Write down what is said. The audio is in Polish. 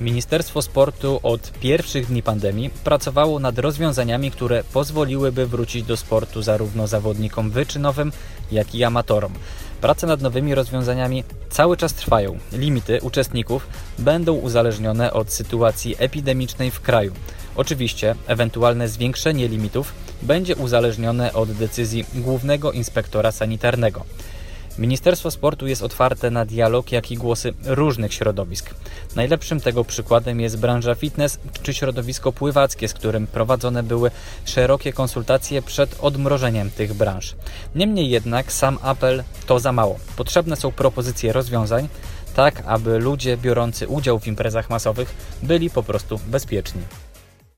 Ministerstwo Sportu od pierwszych dni pandemii pracowało nad rozwiązaniami, które pozwoliłyby wrócić do sportu zarówno zawodnikom wyczynowym, jak i amatorom. Prace nad nowymi rozwiązaniami cały czas trwają. Limity uczestników będą uzależnione od sytuacji epidemicznej w kraju. Oczywiście ewentualne zwiększenie limitów będzie uzależnione od decyzji głównego inspektora sanitarnego. Ministerstwo Sportu jest otwarte na dialog, jak i głosy różnych środowisk. Najlepszym tego przykładem jest branża fitness czy środowisko pływackie, z którym prowadzone były szerokie konsultacje przed odmrożeniem tych branż. Niemniej jednak sam apel to za mało. Potrzebne są propozycje rozwiązań, tak aby ludzie biorący udział w imprezach masowych byli po prostu bezpieczni.